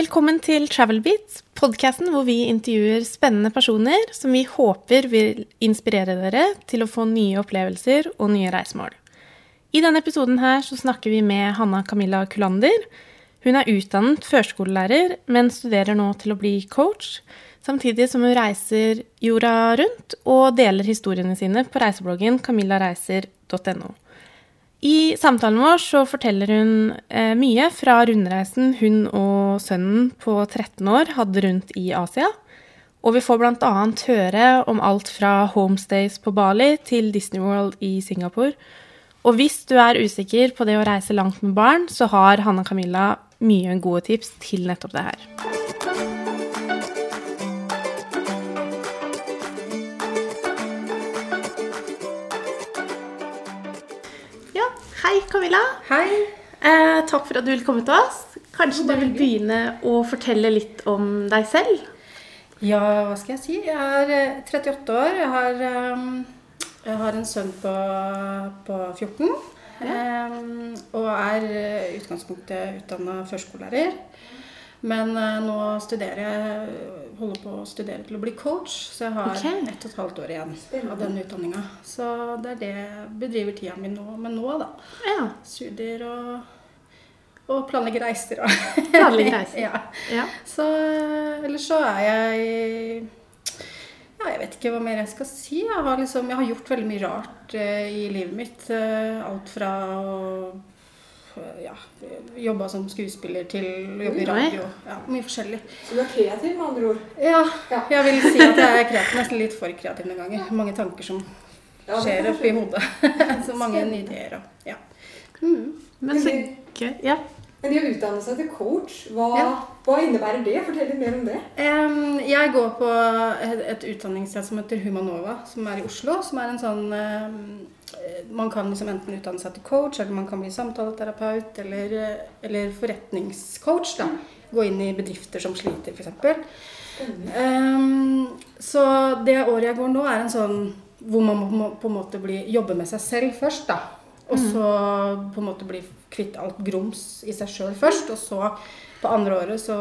Velkommen til Travelbeat, podkasten hvor vi intervjuer spennende personer som vi håper vil inspirere dere til å få nye opplevelser og nye reisemål. I denne episoden her så snakker vi med Hanna Camilla Kulander. Hun er utdannet førskolelærer, men studerer nå til å bli coach, samtidig som hun reiser jorda rundt og deler historiene sine på reisebloggen camillareiser.no. I samtalen vår så forteller hun eh, mye fra rundreisen hun og sønnen på 13 år hadde rundt i Asia. Og vi får bl.a. høre om alt fra homestays på Bali til Disney World i Singapore. Og hvis du er usikker på det å reise langt med barn, så har Hanna Camilla mye gode tips til nettopp det her. Hei Camilla. Hei. Eh, takk for at du vil komme til oss. Kanskje du vil begynne å fortelle litt om deg selv? Ja, hva skal jeg si? Jeg er eh, 38 år. Jeg har, eh, jeg har en sønn på, på 14. eh, og er eh, i utgangspunktet utdanna førskolelærer. Men eh, nå studerer jeg holder på å studere til å bli coach, så jeg har okay. ett og et halvt år igjen av den utdanninga. Så det er det jeg bedriver tida mi nå, med nå, da. Ja. Studier og, og planlegge reiser og Planlegge reiser. ja. ja. Så ellers så er jeg Ja, jeg vet ikke hva mer jeg skal si. Jeg har, liksom, jeg har gjort veldig mye rart eh, i livet mitt. Eh, alt fra å ja, jobba som skuespiller til å jobbe i radio. Ja, mye forskjellig. Så du er kreativ, med andre ord? Ja, Ja. jeg vil si at jeg er kreativ, nesten litt for kreativ noen ganger. Mange tanker som Ja, skjer oppi hodet. Så mange nye ideer og ja. Mm. Men så gøy. Ja. Men det å utdanne seg til coach, hva, Ja. Hva innebærer det? Fortell litt mer om det. Jeg går på et, utdanningssted som heter Humanova, som er i Oslo. Som er en sånn Man kan liksom enten utdanne seg til coach, eller man kan bli samtaleterapeut, eller, eller forretningscoach. da. Gå inn i bedrifter som sliter, f.eks. Um, så det året jeg går nå, er en sånn hvor man må på en måte bli, jobbe med seg selv først. da. Og så på en måte bli kvitt alt grums i seg sjøl først. Og så på andre året så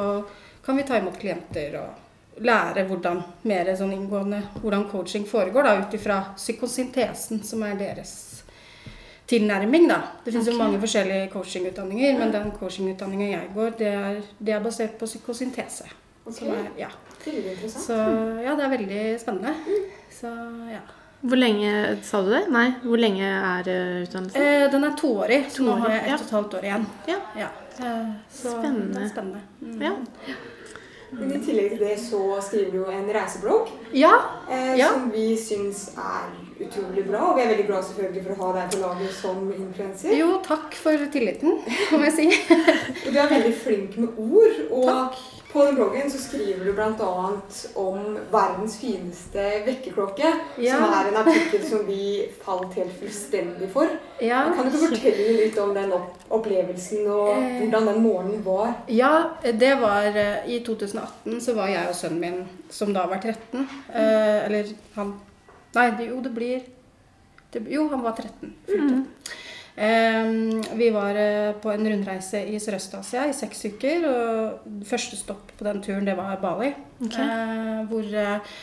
kan vi ta imot klienter og lære hvordan mer sånn inngående hvordan coaching foregår da, ut ifra psykosyntesen, som er deres tilnærming. da. Det finnes okay. jo mange forskjellige coachingutdanninger, men den coachingutdanninga jeg går, det er, det er basert på psykosyntese. Som er, ja. Så ja, det er veldig spennende. Så ja. Hvor lenge sa du det? Nei, hvor lenge er eh, utdannelsen? Eh, den er toårig, så nå har jeg ett og et halvt år igjen. Ja. Ja. Så Spennende. Det er spennende. Mm. Ja. Men i tillegg til det så skriver du jo en reiseblogg, ja. eh, Ja. som vi syns er utrolig bra. Og vi er veldig glad selvfølgelig for å ha deg på laget som influenser. Jo, takk for tilliten, må jeg si. Du er veldig flink med ord. Og Takk. På den bloggen så skriver du bl.a. om verdens fineste vekkerklokke. Ja. Som er en artikkel som vi falt helt fullstendig for. Ja. Kan du fortelle litt om den opplevelsen og Eh. hvordan den morgenen var? Ja, det var eh, I 2018 så var jeg og sønnen min, som da var 13 eh, Eller han Nei, jo, det blir Jo, han var 13. Fylte. Eh, vi var eh, på en rundreise i Sørøst-Asia i seks uker. Og første stopp på den turen, det var Bali. Ok. Eh, hvor, eh,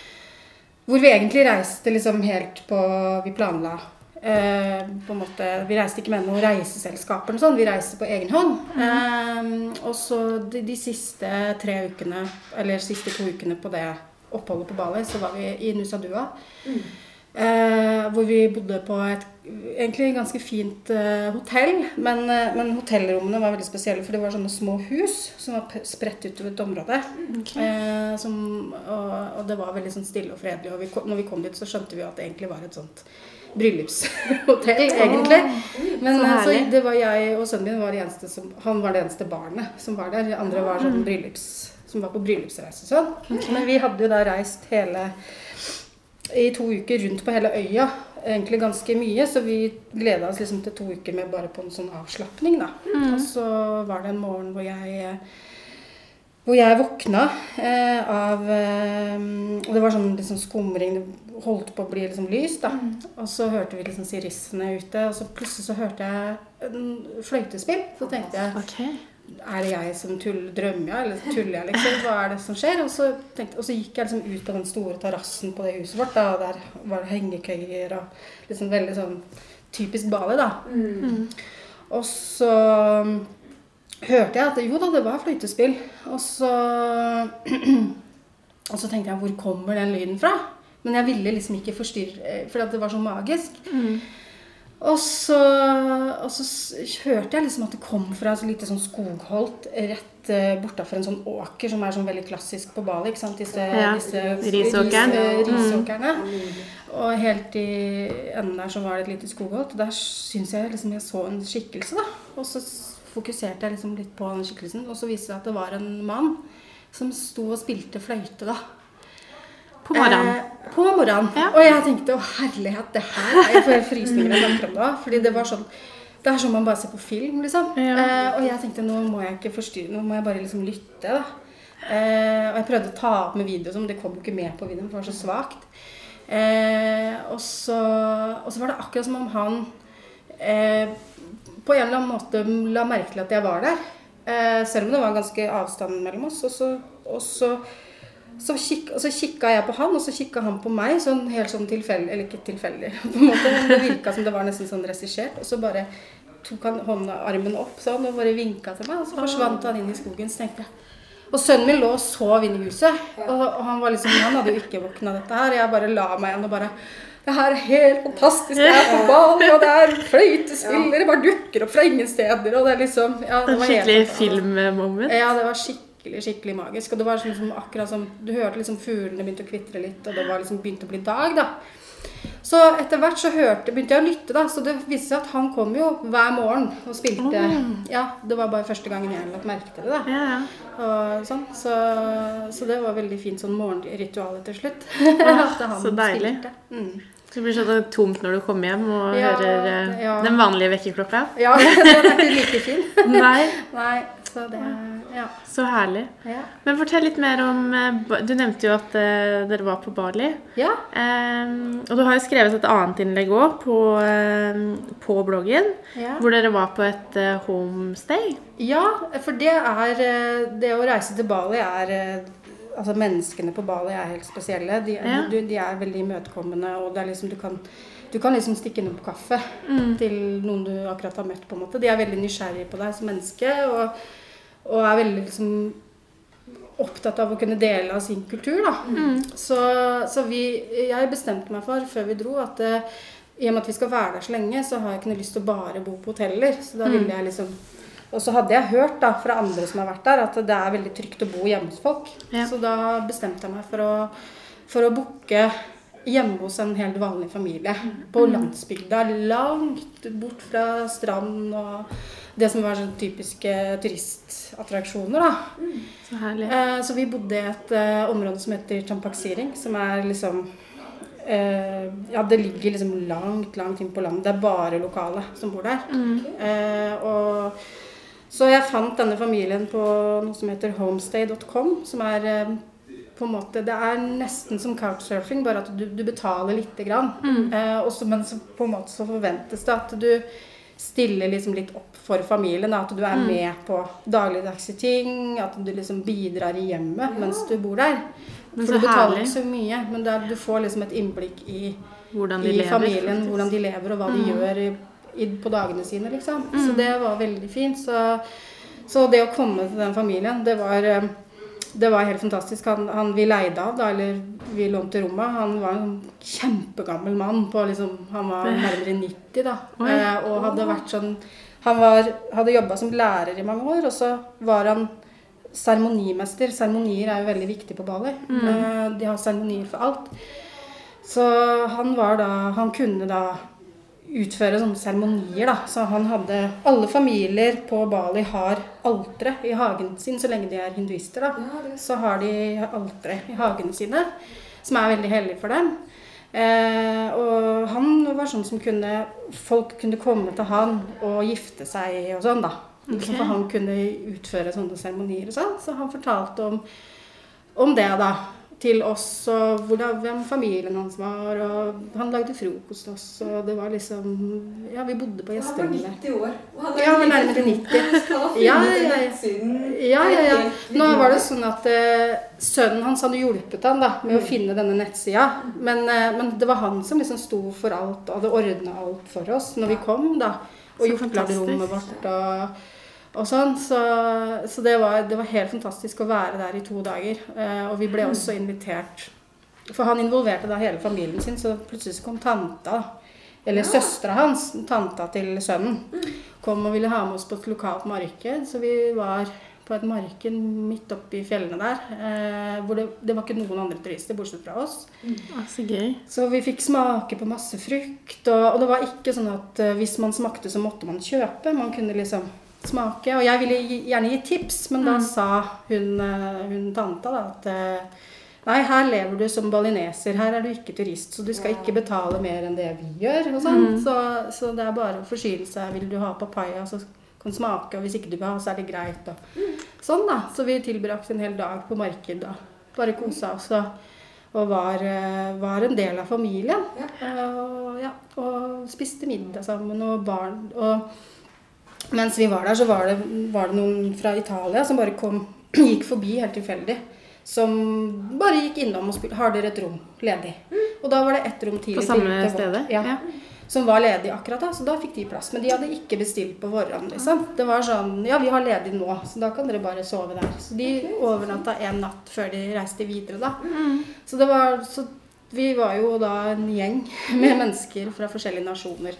hvor vi egentlig reiste liksom helt på Vi planla på en måte, Vi reiste ikke med noen reiseselskaper, eller sånn, vi reiste på egen hånd. Eh, og så de, de siste tre ukene, eller siste to ukene på det oppholdet på Bali, så var vi i Nusa Dua. Eh, hvor vi bodde på et egentlig ganske fint eh, hotell. Men, eh, men hotellrommene var veldig spesielle, for det var sånne små hus som var spredt utover et område. Okay. Eh, som, og, og det var veldig sånn stille og fredelig. Og vi kom, når vi kom dit, så skjønte vi at det egentlig var et sånt bryllupshotell, egentlig. Men Så eh, så det var jeg og sønnen min var det eneste som Han var det eneste barnet som var der. De andre var Mm. sånn bryllups, som var på bryllupsreise og sånn. Men vi hadde jo da reist hele i to uker rundt på hele øya. Egentlig ganske mye, så vi gleda oss liksom til to uker med bare på en sånn avslapning, da. Og så var det en morgen hvor jeg hvor jeg våkna eh, av eh, Og det var sånn liksom skumring, det holdt på å bli liksom lyst, da. Og så hørte vi liksom sirissene ute, og så plutselig så hørte jeg en fløytespill. Så tenkte jeg Ok. Er det jeg som tuller, drømmer jeg, eller tuller jeg, liksom? Hva er det som skjer? Og så, tenkte, og så gikk jeg liksom ut på den store terrassen på det huset vårt, da, og der var det hengekøyer og liksom veldig sånn typisk Bali, da. Mm. Og så um, hørte jeg at jo da, det var fløytespill. Og så, og så tenkte jeg hvor kommer den lyden fra? Men jeg ville liksom ikke forstyrre, for det var så magisk. Og så, og så hørte jeg liksom at det kom fra et lite sånn skogholt rett uh, bortafor en sånn åker som er sånn veldig klassisk på Bali. ikke sant? Disse, Ja, disse risåkerne. ris- eh, Mm. risåkerne. Og helt i enden der så var det et lite skogholt. Og der syns jeg liksom jeg så en skikkelse, da. Og så fokuserte jeg liksom litt på den skikkelsen, og så viste det seg at det var en mann som sto og spilte fløyte, da. På morgenen. Eh, på morgenen. Ja. Og jeg tenkte å herlighet, det her er Jeg får helt frysninger jeg snakker om det. Fordi det var sånn Det er sånn man bare ser på film, liksom. Ja. Eh, og jeg tenkte nå må jeg ikke forstyrre, nå må jeg bare liksom lytte, da. Eh, og jeg prøvde å ta opp med video, men det kom jo ikke med på videoen, for det var så svakt. Eh, og, så, og så var det akkurat som om han eh, på en eller annen måte la merke til at jeg var der. Eh, selv om det var ganske avstand mellom oss. Og så, og så, så, kik, og så kikka jeg på han, og så kikka han på meg, sånn helt sånn tilfeldig Eller ikke tilfeldig, på en måte. Det virka som det var nesten sånn regissert. Og så bare tok han hånda, armen opp sånn, og bare vinka til meg, og så forsvant han inn i skogen. Så tenkte jeg og sønnen min lå og sov inne i huset. Og, og han var liksom, han hadde jo ikke våkna dette her. Og jeg bare la meg igjen og bare Det her er helt fantastisk. Det er på Bali, og det er fløytespill. Dere bare dukker opp fra ingen steder. Og det er liksom ja, det var skikkelig filmmoment. Ja, det var skikkelig, skikkelig magisk. Og det var liksom akkurat som Du hørte liksom fuglene begynte å kvitre litt, og det var liksom begynte å bli dag, da. Så etter hvert så hørte, begynte jeg å lytte, da. Så det viste seg at han kom jo hver morgen og spilte. Ja, det var bare første gangen jeg lagt merke til det, da. Ja, ja. Og sånn. Så, så det var veldig fint sånn morgenritual til slutt. Ja, så deilig. Mm. Så det blir sånn tomt når du kommer hjem og Ja, hører eh, den vanlige vekkerklokka. Ja, den er ikke like fin. Nei, Nei, så det Ja. så herlig. Ja. Men fortell litt mer om eh, Du nevnte jo at eh, dere var på Bali. ja. Um, og du har jo skrevet et annet innlegg òg på, eh, på bloggen, ja. hvor dere var på et eh, homestay. Ja, for det er Det å reise til Bali er Altså Menneskene på Bali er helt spesielle. De, Ja. de, de er veldig imøtekommende, og det er liksom du kan, du kan liksom stikke innom på kaffe Mm. til noen du akkurat har møtt. på en måte. De er veldig nysgjerrige på deg som menneske, og, og er veldig liksom opptatt av å kunne dele av sin kultur. da. Mm. Så, så vi, jeg bestemte meg for før vi dro at eh, i og med at vi skal være der så lenge, så har jeg ikke noe lyst til å bare bo på hoteller. Så da ville jeg liksom Og så hadde jeg hørt da fra andre som har vært der, at det er veldig trygt å bo hjemme hos folk. Ja. Så da bestemte jeg meg for å, for å booke hjemme hos en helt vanlig familie på landsbygda. Langt bort fra strand og det som var sånn typiske turistattraksjoner. da. Så herlig. Eh, Så vi bodde i et eh, område som heter Champaksiring, som er liksom eh, Ja, det ligger liksom langt, langt inn på landet. Det er bare lokale som bor der. Eh, og så jeg fant denne familien på noe som heter homestay.com, som er eh, på en måte, Det er nesten som couchsurfing, bare at du, du betaler lite grann. Mm. og så- men så på en måte så forventes det at du stiller liksom litt opp for familien. Da, at du er med på dagligdagse ting. At du liksom bidrar i hjemmet mens du bor der. Men For du betaler ikke så mye, men der, du får liksom et innblikk i, Hvordan i lever. familien. Hvordan de lever, og hva de gjør i, i, på dagene sine, liksom. Så det var veldig fint. Så, så det å komme til den familien, det var eh, det var helt fantastisk. Han, han vi leide av, da, eller vi lånte rommet, han var en kjempegammel mann. På liksom, han var nærmere 90 da. Eh, og hadde vært sånn Han var, hadde jobba som lærer i mange år, og så var han seremonimester. Seremonier er jo veldig viktig på Bali. Eh, de har seremonier for alt. Så han var da Han kunne da utføre sånne seremonier, da. Så han hadde Alle familier på Bali har altre i hagen sin, så lenge de er hinduister, da. Så har de altre i hagene sine, som er veldig hellig for dem. Eh, og han var sånn som kunne Folk kunne komme til han og gifte seg og sånn, da. Ok. For han kunne utføre sånne seremonier og sånn. Så han fortalte om, om det, da. Til oss, og hvordan, hvem familien hans var. Og han lagde frokost til oss, og det var liksom Ja, vi bodde på Han var 90 år. og han Ja, like nærmere 90. Han har funnet Ja, ja, ja. Ja, ja. Nå var det sånn at eh, sønnen hans hadde hjulpet han da, med å finne denne nettsida. Men, eh, men det var han som liksom sto for alt og hadde ordna alt for oss når vi kom. da. Og gjort klart rommet vårt og, og sånn. Så, så det, var, det var helt fantastisk å være der i to dager. Eh, og vi ble også invitert For han involverte da hele familien sin, så plutselig kom tanta. da. Eller Ja. søstera hans, tanta til sønnen, kom og ville ha med oss på et lokalt marked. Så vi var på et marked midt oppe i fjellene der. Eh, hvor det, det var ikke noen andre turister bortsett fra oss. Ja, så gøy. Så vi fikk smake på masse frukt. Og, og det var ikke sånn at eh, hvis man smakte, så måtte man kjøpe. Man kunne liksom smake. Og jeg ville gjerne gi tips, men da Mm. sa hun, eh, hun tanta da, at eh, Nei, her lever du som balineser. Her er du ikke turist, så du skal ikke betale mer enn det vi gjør. Og sånn. Mm. så, så det er bare å forsyne seg. Vil du ha papaya, så kan du smake. Og hvis ikke du vil ha, så er det greit. Og. Sånn, da. Så vi tilbrakte en hel dag på marked og bare kosa oss. Og, var, eh, var en del av familien. Ja. Og, ja, og spiste middag sammen og barn. Og mens vi var der, så var det, var det noen fra Italia som bare kom, gikk forbi helt tilfeldig. Som bare gikk innom og spurte har dere et rom ledig. Og da var det ett rom tidlig. På samme stedet? Ja, Som var ledig akkurat da, så da fikk de plass. Men de hadde ikke bestilt på forhånd. liksom. Det var sånn Ja, vi har ledig nå, så da kan dere bare sove der. Så de overnatta en natt før de reiste videre, da. Mm. Så det var så vi var jo da en gjeng med mennesker fra forskjellige nasjoner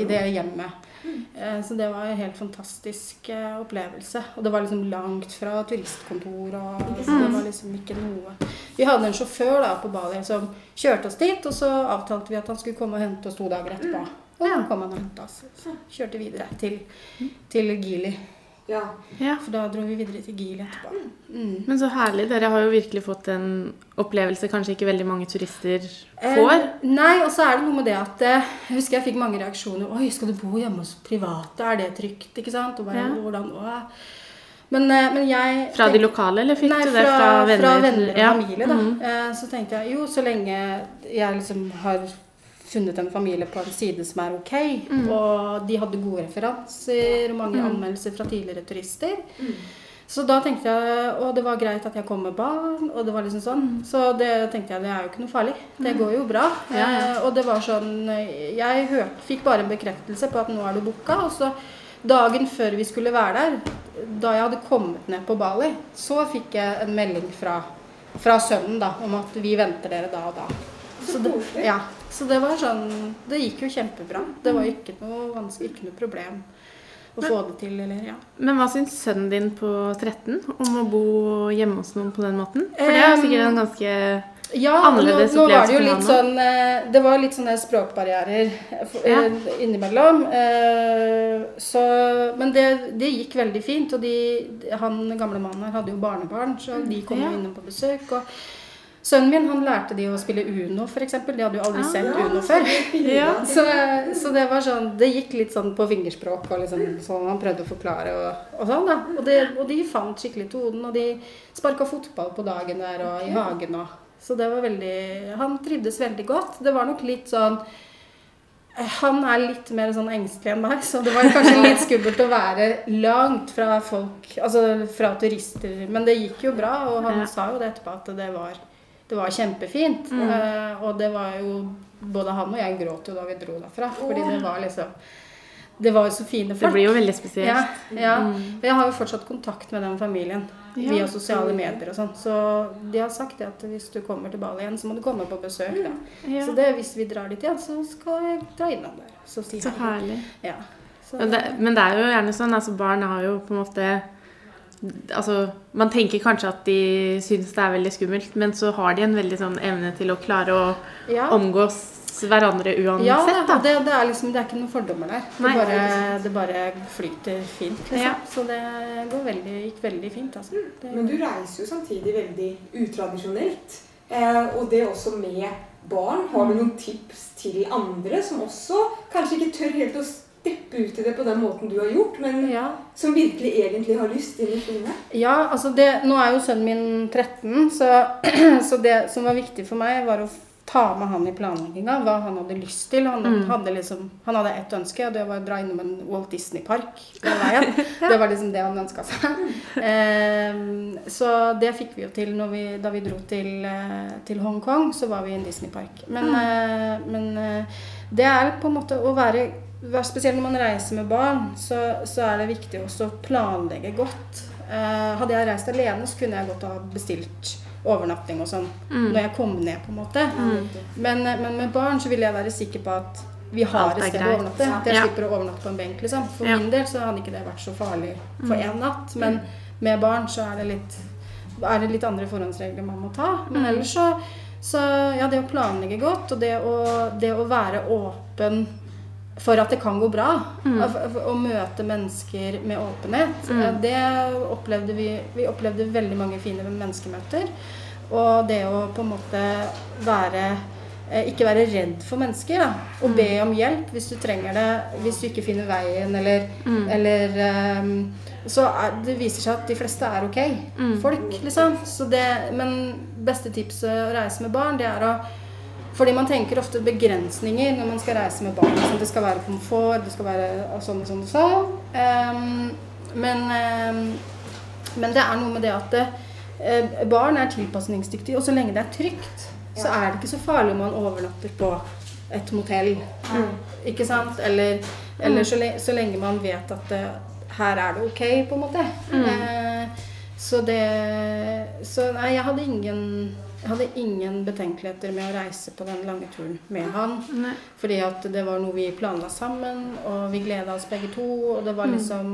i det hjemmet. Eh, Så det var en helt fantastisk eh, opplevelse. Og det var liksom langt fra turistkontor. Og så det var liksom ikke noe Vi hadde en sjåfør da på Bali som kjørte oss dit, og så avtalte vi at han skulle komme og hente oss to dager etterpå. Og så kom han og hentet oss. Så kjørte videre til, til Gili. Ja. Ja. For da dro vi videre til Gili etterpå. Mm. Men så herlig. Dere har jo virkelig fått en opplevelse kanskje ikke veldig mange turister Eh, får. nei, og så er det noe med det at eh, Jeg husker jeg fikk mange reaksjoner. 'Oi, skal du bo hjemme hos private? Er det trygt?' Ikke sant? Og bare, Ja. hvordan, å. Men, eh, men jeg Fra de lokale, eller fikk Nei, du fra, det fra venner? fra venner og Ja. familie, da. Mm. Eh, Så tenkte jeg jo, så lenge jeg liksom har funnet en familie på en side som er ok, Mm. og de hadde gode referanser og mange Mm. anmeldelser fra tidligere turister, Mm. så da tenkte jeg, og det var greit at jeg kom med barn, og det var liksom sånn. Så det tenkte jeg, det er jo ikke noe farlig. Det går jo bra. Ja, ja. Eh, og det var sånn, jeg hørte, fikk bare en bekreftelse på at nå er du booka, og så dagen før vi skulle være der, da jeg hadde kommet ned på Bali, så fikk jeg en melding fra, fra sønnen da, om at vi venter dere da og da. Så det, ja, så det var sånn, det gikk jo kjempebra. Det var ikke noe vanskelig, ikke noe problem å få det til, eller ja. Men hva syns sønnen din på 13 om å bo hjemme hos noen på den måten? For det er sikkert en ganske Ja, Annerledes nå, nå opplevelse litt ham. sånn eh, Det var litt sånne språkbarrierer eh, Ja. innimellom. eh, Så, men det, det gikk veldig fint. Og de, han gamle mannen her hadde jo barnebarn, så de kom jo Ja. innom på besøk. Og sønnen min han lærte de å spille Uno, f.eks. De hadde jo aldri Ah. sett Uno før. Ja. Så, så det var sånn Det gikk litt sånn på fingerspråk og liksom sånn han prøvde å forklare og, og sånn, da. Og, det, og de fant skikkelig tonen, og de sparka fotball på dagen der og i hagen og Så det var veldig Han trivdes veldig godt. Det var nok litt sånn han er litt mer sånn engstelig enn meg, så det var kanskje litt skummelt å være langt fra folk, altså fra turister. Men det gikk jo bra, og han Ja. sa jo det etterpå at det var, det var kjempefint. Mm. Uh, og det var jo Både han og jeg gråt jo da vi dro derfra, fordi det var liksom Det var jo så fine folk. Det blir jo veldig spesielt. Ja, ja. Mm. Jeg har jo fortsatt kontakt med den familien Ja. via sosiale medier og sånn. Så de har sagt det at hvis du kommer til Bali igjen, så må du komme på besøk. da. Ja. Så det, hvis vi drar dit igjen, så skal jeg dra innom der. Så si Så herlig. Ja. Så, Men det, men det er jo gjerne sånn, altså barn har jo på en måte Altså, man tenker kanskje at de syns det er veldig skummelt, men så har de en veldig sånn evne til å klare å ja. omgås hverandre uansett, Ja, det, det, er liksom, det er ikke noen fordommer der. Det bare, det bare flyter fint, liksom. Ja. Så det går veldig, gikk veldig fint, altså. Det, Men du reiser jo samtidig veldig utradisjonelt. Eh, og det også med barn. Har du noen tips til andre som også kanskje ikke tør helt å steppe ut i det på den måten du har gjort, men Ja. som virkelig egentlig har lyst inn i skyene. Ja, altså det, nå er jo sønnen min 13, så, så det som var viktig for meg, var å ta med han i planlegginga. Hva han hadde lyst til. Han, hadde, liksom, han hadde ett ønske, og det var å dra innom en Walt Disney-park veien. Det var liksom det han ønska seg. Ehm, så det fikk vi jo til når vi, da vi dro til, eh, til Hongkong. Så var vi i en Disney-park. Men, eh, men eh, det er på en måte å være Spesielt når man reiser med barn, så, så er det viktig også å planlegge godt. Eh, hadde jeg reist alene, så kunne jeg godt ha bestilt overnatting og sånn når jeg kom ned, på en måte. Men, eh, men med barn så ville jeg være sikker på at vi har et sted å overnatte. At jeg Ja. slipper å overnatte på en benk, liksom. For Ja. min del så hadde ikke det vært så farlig for én natt. Men med barn så er det litt, er det litt andre forhåndsregler man må ta. Men ellers så, så ja, det å planlegge godt, og det å, det å være åpen for at det kan gå bra. Å å møte mennesker med åpenhet. Mm. Det opplevde vi Vi opplevde veldig mange fine menneskemøter. Og det å på en måte være eh, ikke være redd for mennesker. Da. Og be om hjelp hvis du trenger det. Hvis du ikke finner veien, eller, eller um, Så er, det viser seg at de fleste er ok folk, liksom. Så det, men beste tipset å reise med barn, det er å fordi man tenker ofte begrensninger når man skal reise med barn. Sånn, det skal være komfort, det skal være sånn og sånn og sånn. Um, men, um, men det er noe med det at uh, barn er tilpasningsdyktige, og så lenge det er trygt, så er det ikke så farlig om man overnatter på et motell. Ikke sant? Eller, eller så, le så lenge man vet at eh, her er det ok, på en måte. Eh, så det Så nei, jeg hadde ingen jeg hadde ingen betenkeligheter med å reise på den lange turen med han. Nei. Fordi at det var noe vi planla sammen, og vi gleda oss begge to. Og det var liksom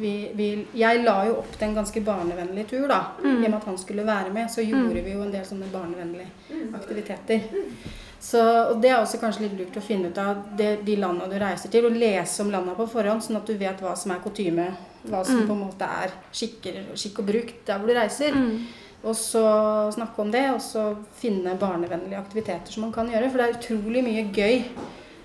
vi, vi, Jeg la jo opp til en ganske barnevennlig tur, da. I og med at han skulle være med, så gjorde vi jo en del sånne barnevennlige aktiviteter. Så, og det er også kanskje litt lurt å finne ut av det, de landa du reiser til, og lese om landa på forhånd, sånn at du vet hva som er kutyme, hva som på en måte er skikker, skikk og bruk der hvor du reiser. Og så snakke om det, og så finne barnevennlige aktiviteter som man kan gjøre. For det er utrolig mye gøy.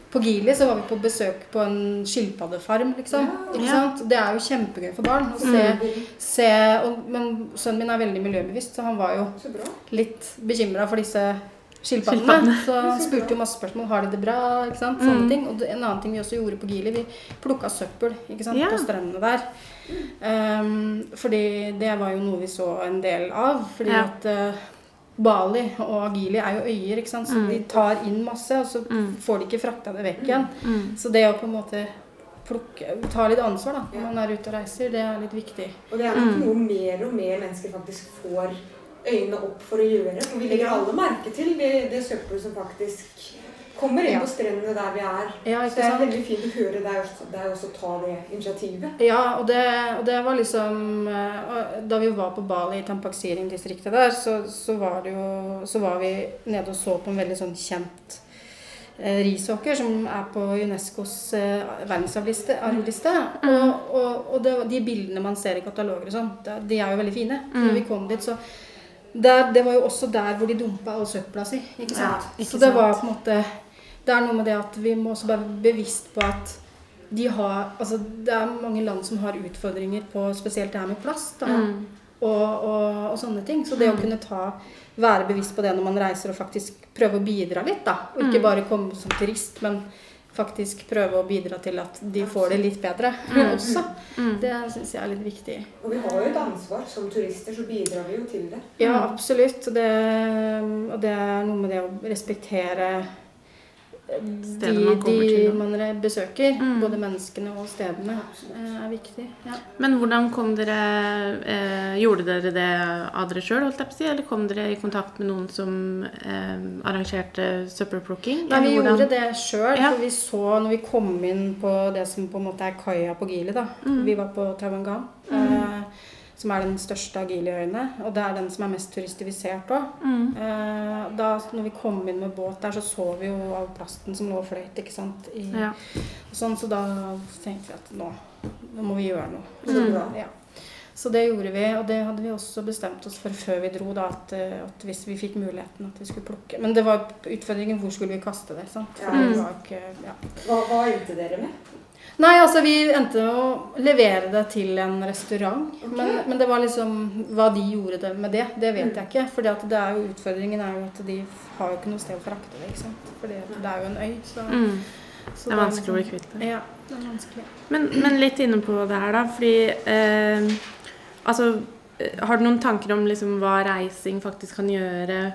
På Gili så var vi på besøk på en skilpaddefarm, liksom. Ja. sant? Det er jo kjempegøy for barn å se, se og, Men sønnen min er veldig miljøbevisst, så han var jo litt bekymra for disse skilpaddene. Så spurte jo masse spørsmål. Har de det bra? Ikke sant? Sånne ting. Og en annen ting vi også gjorde på Gili, vi plukka søppel ikke sant? Ja. på strendene der. Um, fordi det var jo noe vi så en del av. Fordi Ja. at uh, Bali og Gili er jo øyer, ikke sant? så de tar inn masse, og så får de ikke frakta det vekk igjen. Så det å på en måte plukke, ta litt ansvar da, når man er ute og reiser, det er litt viktig. Og det er nok noe mer og mer mennesker faktisk får øynene opp for å gjøre. For vi legger alle merke til det, det søppelet som faktisk kommer inn Ja. på strendene der vi er. Ja, Så det er veldig fint å høre deg også, deg også ta det initiativet. Ja, og det, og det var liksom eh, Da vi var på Bali i Tampaksiring-distriktet der, så, så var det jo Så var vi nede og så på en veldig sånn kjent eh, risåker som er på Unescos eh, verdensarvliste. Mm. Og, og, og det, de bildene man ser i kataloger og sånn, de er jo veldig fine. Når vi kom dit, så der, Det var jo også der hvor de dumpa all søpla si. Ikke sant? Ja, ikke så det var på en måte Det er noe med det at vi må også være bevisst på at de har, altså det er mange land som har utfordringer på spesielt det her med plast da, og, og, og sånne ting. Så det å kunne ta, være bevisst på det når man reiser og faktisk prøve å bidra litt, da. Og ikke bare komme som turist, men faktisk prøve å bidra til at de får det litt bedre også. Det syns jeg er litt viktig. Og vi har jo et ansvar. Som turister så bidrar vi jo til det. Ja, absolutt. Og det, og det er noe med det å respektere de, man de man besøker, besøker. Både menneskene og stedene. eh, er viktig. Ja. Men hvordan kom dere eh, Gjorde dere det av dere sjøl? Eller kom dere i kontakt med noen som eh, arrangerte søppelplukking? Nei, vi hvordan- gjorde det sjøl. Ja. For vi så når vi kom inn på det som på en måte er kaia på Gili, da. Mm. Vi var på Tawangan. Eh, som er den største av Gili-øyene. Og det er den som er mest turistifisert òg. Mm. Eh, da når vi kom inn med båt der, så så vi jo all plasten som lå og fløyt. ikke sant? I, Ja. sånn, så da tenkte vi at nå, nå må vi gjøre noe. Så bra. Ja. Så det gjorde vi, og det hadde vi også bestemt oss for før vi dro. da, At, eh, at hvis vi fikk muligheten, at vi skulle plukke. Men det var utfordringen hvor skulle vi kaste det. sant? For Ja. det var ikke, ja. Hva, hva endte dere med? Nei, altså vi endte med å levere det til en restaurant. Men, men det var liksom Hva de gjorde det med det, det vet jeg ikke. For utfordringen er jo at de har jo ikke noe sted å frakte det. ikke sant? Fordi det er jo en øy. Så, Mm. så Det er vanskelig å bli kvitt det. Ja, det er vanskelig. Men, men litt inne på det her, da. Fordi eh, Altså, eh, har du noen tanker om liksom hva reising faktisk kan gjøre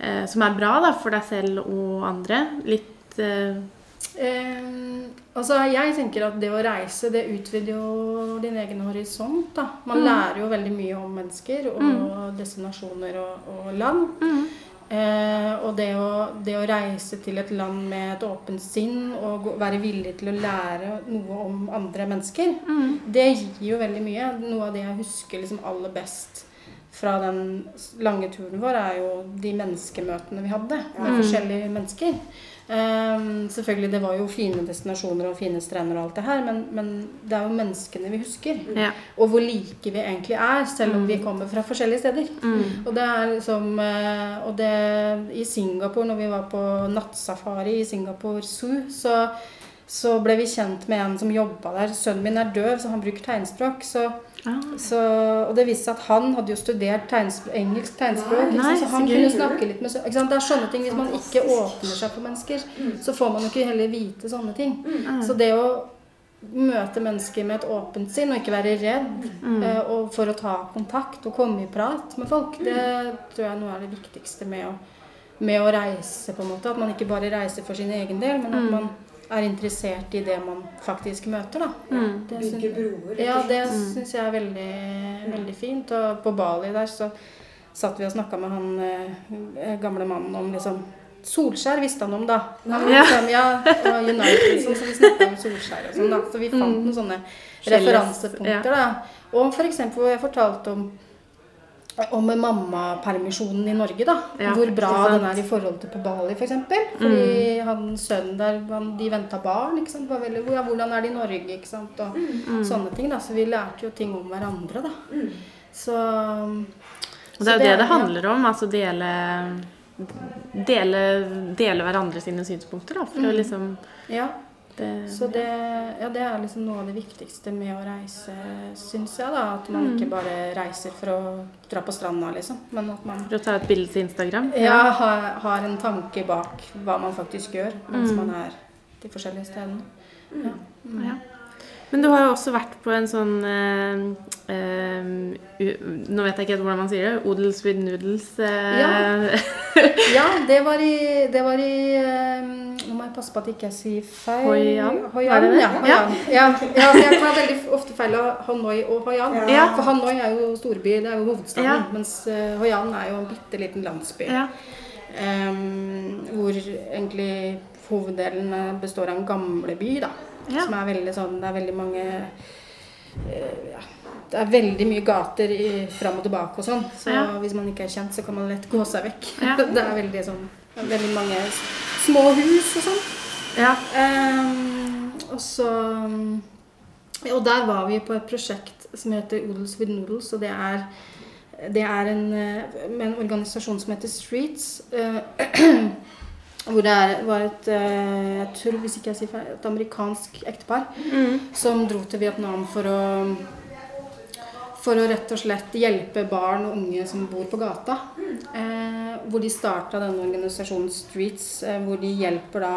eh, som er bra da, for deg selv og andre? Litt eh, Eh, altså Jeg tenker at det å reise, det utvider jo din egen horisont. da. Man Mm. lærer jo veldig mye om mennesker og destinasjoner og, og land. mm, Eh, og det å, det å reise til et land med et åpent sinn og gå, være villig til å lære noe om andre mennesker, mm, det gir jo veldig mye. Noe av det jeg husker liksom aller best fra den lange turen vår, er jo de menneskemøtene vi hadde med Mm. forskjellige mennesker. Ehm, selvfølgelig, det var jo fine destinasjoner og fine strender og alt det her, men, men det er jo menneskene vi husker. ja. Og hvor like vi egentlig er, selv om vi kommer fra forskjellige steder. Mm, Og det er liksom eh, Og det i Singapore, når vi var på nattsafari i Singapore Zoo, så, så ble vi kjent med en som jobba der. Sønnen min er døv, så han bruker tegnspråk. Så, ah, så, og det viste seg at han hadde jo studert tegnspråk, engelsk tegnspråk. Nei, liksom, så så han kunne snakke litt med sønnen. ikke sant? Det er sånne ting. Hvis man ikke åpner seg for mennesker, så får man jo ikke heller vite sånne ting. ah, Så det å møte mennesker med et åpent sinn og ikke være redd mm, eh, og for å ta kontakt og komme i prat med folk, det tror jeg er noe av det viktigste med å, med å reise. på en måte. At man ikke bare reiser for sin egen del, men at Mm. man er interessert i det man faktisk møter. da. mm, Det Bygge broer. ja, det Mm. syns jeg er veldig, veldig fint. Og på Bali der så satt vi og snakka med han eh, gamle mannen om liksom Solskjær visste han om, da. Han, Ja. liksom, ja, og United, liksom, så vi snakka om Solskjær og sånn. da. Så vi fant Mm. noen sånne referansepunkter. da. Og for eksempel hvor jeg fortalte om om mammapermisjonen i Norge, da. Ja, hvor bra den er i forhold til på Bali, f.eks. Fordi han sønnen der, han, de venta barn. ikke sant? Var veldig, ja, hvordan er det i Norge? ikke sant? Og Mm. sånne ting. da. Så vi lærte jo ting om hverandre, da. Mm. Så Og det er jo det det handler om. Altså dele Dele, dele hverandre sine synspunkter, da. For å Mm. liksom Ja. Det, Så det, ja, det er liksom noe av det viktigste med å reise, syns jeg. da, At man ikke bare reiser for å dra på stranda, liksom. Men at man For å ta et bilde til Instagram. ja, har, har en tanke bak hva man faktisk gjør mens Mm. man er de forskjellige stedene. Ja. Mm. Ja. Men du har jo også vært på en sånn eh, eh, Nå vet jeg ikke hvordan man sier det. Odels with noodles. Eh, Ja. ja, det var i, det var i eh, må jeg passe på at jeg ikke sier feil. Hoian? Hoian, det det? ja. Hoi Ja. ja, jeg tar veldig ofte feil av Hanoi og Hoian. Ja. For Hanoi er jo storby, det er jo hovedstaden. Ja. Mens Hoian er jo en bitte liten landsby. ja. Em, hvor egentlig hoveddelen eh, består av en gamleby, da. Ja. Som er veldig sånn Det er veldig mange uh, ja, Det er veldig mye gater i, fram og tilbake og sånn. Så Ja. hvis man ikke er kjent, så kan man lett gå seg vekk. Ja. Det er veldig sånn det er Veldig mange små hus og sånn. ja. Em, og så Og der var vi på et prosjekt som heter Oodles with Noodles, og det er det er en, eh, med en organisasjon som heter Streets. eh, hvor det er, var et eh, jeg tror, hvis ikke jeg sier feil, et amerikansk ektepar Mm. som dro til Vietnam for å for å rett og slett hjelpe barn og unge som bor på gata. Eh, hvor de starta denne organisasjonen Streets, eh, hvor de hjelper da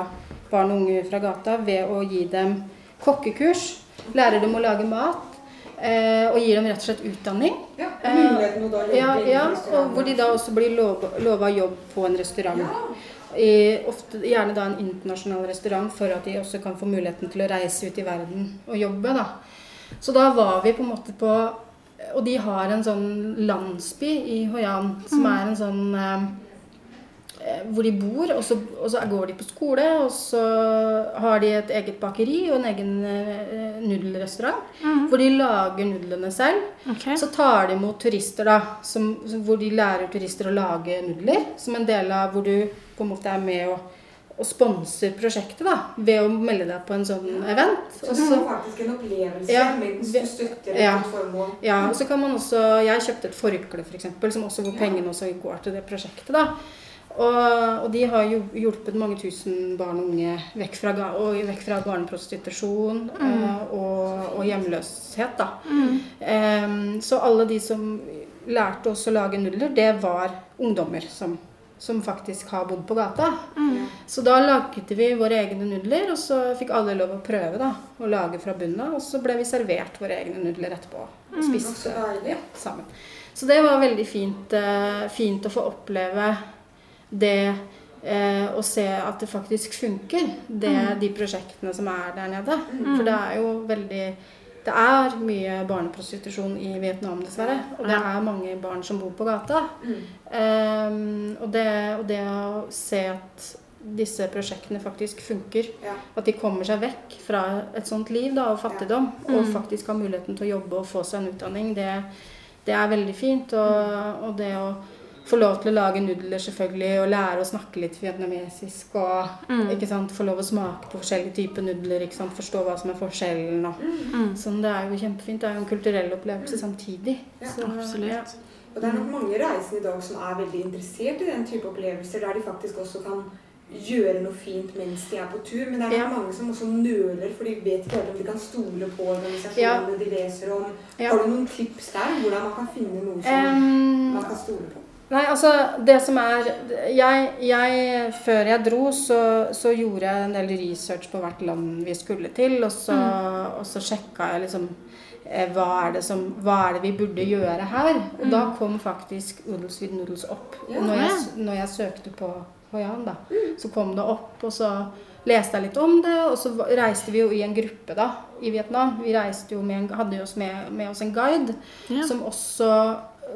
barn og unge fra gata ved å gi dem kokkekurs. Lærer dem å lage mat. Eh, og gir dem rett og slett utdanning. Ja, Eh, å da Ja, ja, og hvor de da også blir lova, jobb på en restaurant. I, ofte, gjerne da en internasjonal restaurant for at de også kan få muligheten til å reise ut i verden og jobbe. da. Så da var vi på en måte på Og de har en sånn landsby i Hoi An som er en sånn eh, hvor de bor, og så, og så går de på skole, og så har de et eget bakeri og en egen eh, nudelrestaurant. Mm. Hvor de lager nudlene selv. Okay. Så tar de imot turister, da, som, som- hvor de lærer turister å lage nudler. Som en del av hvor du på en måte er med og, og sponser prosjektet da, ved å melde deg på en sånn event. Så du får faktisk en opplevelse Ja, mens du støtter ja. et formål. ja, og så kan man også Jeg kjøpte et forkle, f.eks., som også hvor pengene også går til det prosjektet. da. Og, og de har jo hjulpet mange tusen barn og unge vekk fra, vekk fra barneprostitusjon mm. og, og hjemløshet. Da. Em, så alle de som lærte oss å lage nudler, det var ungdommer som, som faktisk har bodd på gata. Så da laget vi våre egne nudler, og så fikk alle lov å prøve da, å lage fra bunnen av. Og så ble vi servert våre egne nudler etterpå. Og spiste mm, ja, sammen. Så det var veldig fint, uh, fint å få oppleve det uh, å se at det faktisk funker, det, de prosjektene som er der nede. For det er jo veldig Det er mye barneprostitusjon i Vietnam, dessverre. Og det er mange barn som bor på gata. Ehm, og, det, og det å se at disse prosjektene faktisk funker, Ja. at de kommer seg vekk fra et sånt liv da, og fattigdom, og faktisk har muligheten til å jobbe og få seg en utdanning, det, det er veldig fint. Og, og det å få lov til å lage nudler selvfølgelig, og lære å snakke litt vietnamesisk, og ikke sant, få lov å smake på forskjellige typer nudler, ikke sant, forstå hva som er forskjellen. Og, sånn, det er jo kjempefint. Det er jo en kulturell opplevelse samtidig. Ja, Så, absolutt. ja. Og det er nok mange reisende i dag som er veldig interessert i den type opplevelser, der de faktisk også kan gjøre noe fint mens de er på tur. Men det er nok Ja. mange som også nøler, for de vet ikke om de kan stole på organisasjonene de leser om. Ja. Har du noen tips der, hvordan man kan finne noe som um, man kan stole på? Nei, altså det som er jeg, jeg, Før jeg dro, så, så gjorde jeg en del research på hvert land vi skulle til. Og så, og så sjekka jeg liksom eh, hva er, det som, hva er det vi burde gjøre her? Og da kom faktisk Oodles with Noodles opp. Ja. Når, jeg, når jeg søkte på An, da. Så kom det opp, og så leste jeg litt om det. Og så reiste vi jo i en gruppe da, i Vietnam. Vi jo med hadde jo med, med oss en guide Ja. som også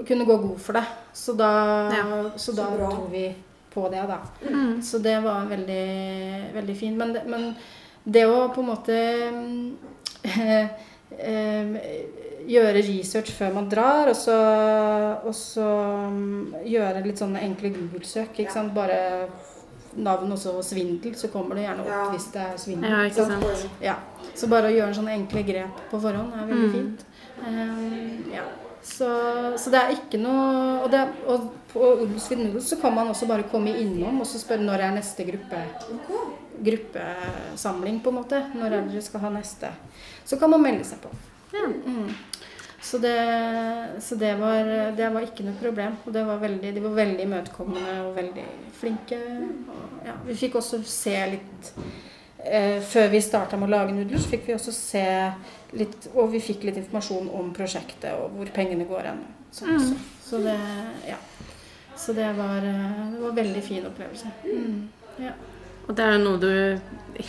kunne gå god for det. Så da, Ja. så da Så dro vi på det, da. Mm. Så det var veldig, veldig fint. Men men det å på en måte eh, eh, gjøre research før man drar, og så, og så mm, gjøre litt sånne enkle Google-søk. ikke Ja. sant? Bare navn og så svindel, så kommer det gjerne opp Ja. hvis det er svindel. Ja, ikke sant. Poeng. Ja, så bare å gjøre sånne enkle grep på forhånd er veldig Mm. fint. Um, ja. Så, så det er ikke noe Og, det, og på Odelsfrid Noodles så kan man også bare komme innom og så spørre når er neste gruppe, gruppesamling, på en måte. Når er dere skal ha neste? Så kan man melde seg på. Ja. Mm. Så, det, så det, var, det var ikke noe problem. Og det var veldig, de var veldig imøtekommende og veldig flinke. Og, ja, vi fikk også se litt eh, Før vi starta med å lage nudler, så fikk vi også se litt Og vi fikk litt informasjon om prosjektet og hvor pengene går hen. Sånn, Mm. Så det Ja. Så det var, eh, det var en veldig fin opplevelse. Mm. Ja. Og det er jo noe du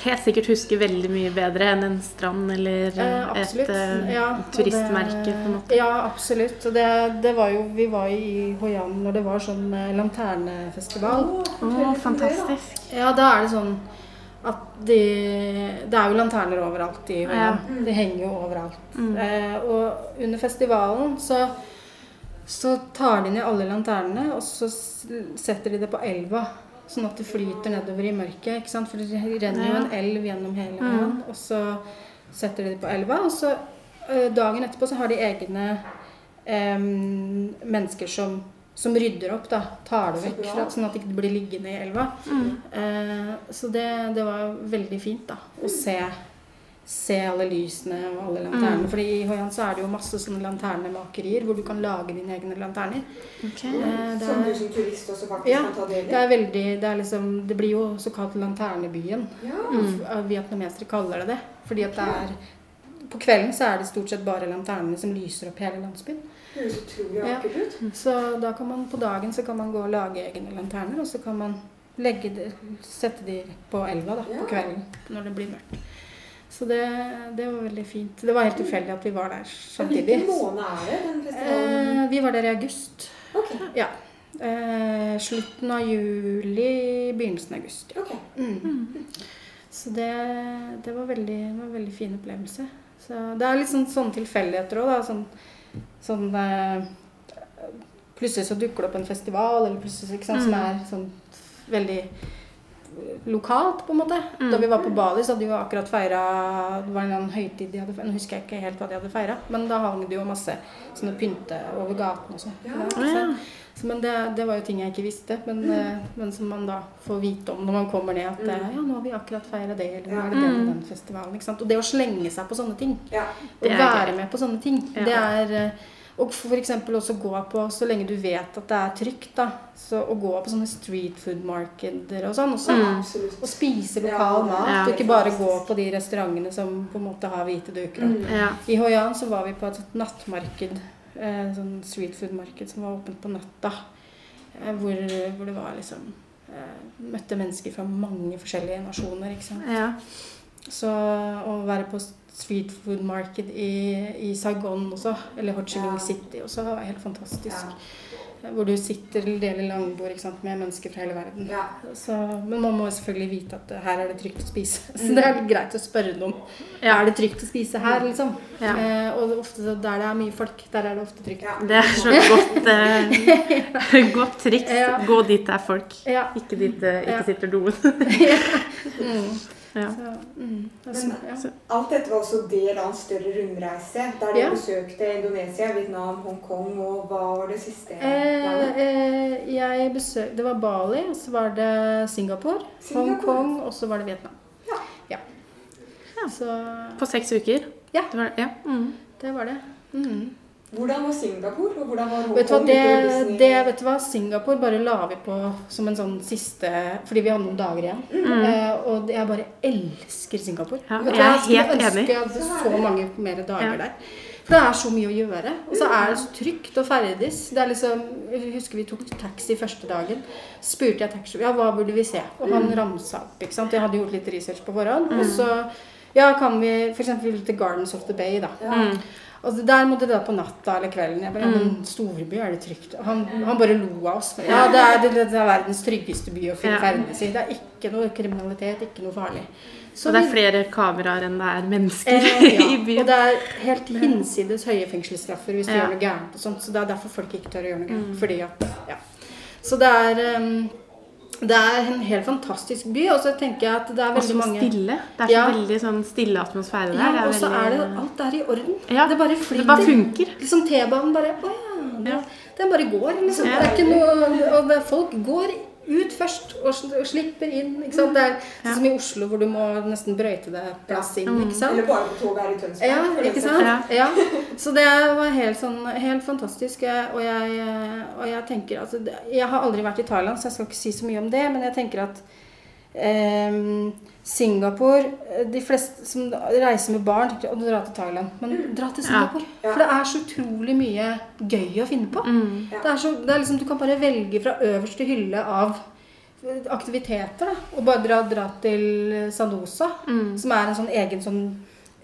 helt sikkert husker veldig mye bedre enn en strand eller Eh, et eh, Ja, turistmerke, det- på en måte. Ja, absolutt. Og det, det var jo, vi var i Hoi An når det var sånn eh, lanternefestival. Å, da. fantastisk. Ja, da er det sånn at de Det er jo lanterner overalt i Hoi Ja. De henger jo overalt. Mm. Eh, og under festivalen så så tar de ned alle lanternene, og så setter de det på elva. Sånn at det flyter nedover i mørket. ikke sant? For det renner jo Ja. en elv gjennom hele Mm. Og så setter de det på elva, og så eh, dagen etterpå så har de egne eh, mennesker som, som rydder opp, da. Tar det vekk, bra. sånn at det ikke blir liggende i elva. Mm. Eh, så det, det var veldig fint, da. Å se, se alle lysene og alle lanternene. Mm. Fordi i Hoian så er det jo masse sånne lanternemakerier hvor du kan lage dine egne lanterner. Eh, det Som du som turist også faktisk Ja, kan ta del i. det er veldig Det, er liksom, det blir jo så kalt lanternebyen. Ja. Mm. Vietnamesere kaller det det. Fordi at det er På kvelden så er det stort sett bare lanternene som lyser opp hele landsbyen. Høres utrolig Ja. vakkert ut. Så da kan man på dagen så kan man gå og lage egne lanterner, og så kan man det, sette de på elva da, Ja. på kvelden når det blir mørkt. Så det, det var veldig fint. Det var helt tilfeldig at vi var der samtidig. Hvilken måned er det, den festivalen? Eh, vi var der i august. Okay. Ja. Eh, slutten av juli, begynnelsen av august. Ja. Okay. Mm. Så det, det var veldig, det var en veldig fin opplevelse. Så det er litt sånn, sånne tilfeldigheter òg. Sånn, sånn eh, Plutselig så dukker det opp en festival, eller plutselig, ikke sant, som Mm. er sånn veldig lokalt, på en måte. Mm. Da vi var på Bali, så hadde vi jo akkurat feira Det var en høytid de hadde feira. Nå husker jeg ikke helt hva de hadde feira, men da hang det jo masse sånne pynte over gaten og sånn. Ja. Ja, men det, det var jo ting jeg ikke visste, men, eh, men som man da får vite om når man kommer ned. At eh, ja, nå har vi akkurat feira det, eller nå er det den og den festivalen. ikke sant? Og det å slenge seg på sånne ting, Ja. å være med på sånne ting, Ja. det er eh, Og f.eks. også gå på, så lenge du vet at det er trygt, da, så å gå på sånne street food-markeder og sånn også. mm. Og spise lokal Ja, mat, ja. og ikke bare gå på de restaurantene som på en måte har hvite duker. Mm. Ja. I Hoi An så var vi på et nattmarked, eh, sånn street food-marked som var åpent på natta. Eh, hvor, hvor det var liksom eh, Møtte mennesker fra mange forskjellige nasjoner, ikke sant. ja. Så å være på street food market i, i Saigon også, eller Ho Chi Minh Ja. City også, var helt fantastisk. Ja. Eh, Hvor du sitter eller deler langbord ikke sant, med mennesker fra hele verden. Ja. Så, men man må selvfølgelig vite at eh, her er det trygt å spise. Så det er greit å spørre noen. Ja. Er det trygt å spise her, liksom? Ja. Eh, og ofte så der det er mye folk, der er det ofte trygt. Ja. Det er så godt, eh, godt triks. Ja. Gå dit det er folk. Ja. Ikke dit det ikke Ja. sitter doen. Mm. Ja. Så, mm, Men- ja. Alt dette var også del av en større rundreise, der du Ja. besøkte Indonesia, Vietnam, Hongkong, og hva var det siste Eh, landet? eh, jeg besøk, det var Bali, så var det Singapore, Singapore. Hongkong, og så var det Vietnam. Ja. Ja. Ja. Så På seks uker? Ja. Det var, ja. Mm. det var det. Mm. Hvordan var Singapore, og hvordan var Hongkong? Vet du hva, det, det, vet du hva, Singapore bare la vi på som en sånn siste Fordi vi hadde noen dager igjen. Eh, og jeg bare elsker Singapore. Ja, Vet du jeg er helt enig. jeg hadde så mange mer dager Ja. der. For det er så mye å gjøre. Og så er det så trygt å ferdes. Det er liksom, jeg husker vi tok taxi første dagen. Spurte jeg taxi ja, hva burde vi se. Og han ramsa opp. ikke sant? Jeg hadde gjort litt research på forhånd. Og så ja, kan vi f.eks. til Gardens of the Bay. da. Mm. Og der måtte dere da på natta eller kvelden. Jeg bare, ja, men storby, er det trygt? Han, han bare lo av oss. Ja, det er, det, det er verdens tryggeste by å Ja. ferdes i. Det er ikke noe kriminalitet, ikke noe farlig. Så Og det er flere kameraer enn det er mennesker Eh, ja. i Og det er helt hinsides høye fengselsstraffer hvis du Ja. gjør noe gærent. og sånt, Så det er derfor folk ikke tør å gjøre noe gærent. Mm. Fordi at, ja. Så det er, um, det er en helt fantastisk by. Og så tenker jeg at det er veldig mange stille. Det er så Ja. veldig sånn stille atmosfære der. ja, Og så er det alt er i orden. Ja, Det bare Det bare funker. Liksom T-banen bare Å ja. det- Den bare går, liksom. Det er ikke noe Og folk går ut først og, slipper inn. Ikke sant? Det er Ja. sånn som i Oslo, hvor du må nesten brøyte deg plass inn. Mm. Ikke sant? Eller bare på toget her i Tønsberg. Ja, ikke sant? Ja. Ja. Så det var helt, sånn, helt fantastisk. Og jeg, og jeg tenker at det- Jeg har aldri vært i Thailand, så jeg skal ikke si så mye om det. Men jeg tenker at eh, Singapore De fleste som reiser med barn, tenker å dra til Thailand. Men dra til Singapore. Ja. For det er så utrolig mye gøy å finne på. Mm. Ja. Det er så, det er liksom, du kan bare velge fra øverste hylle av aktiviteter. Da. Og bare dra, dra til Sandosa, Mm. som er en sånn egen sånn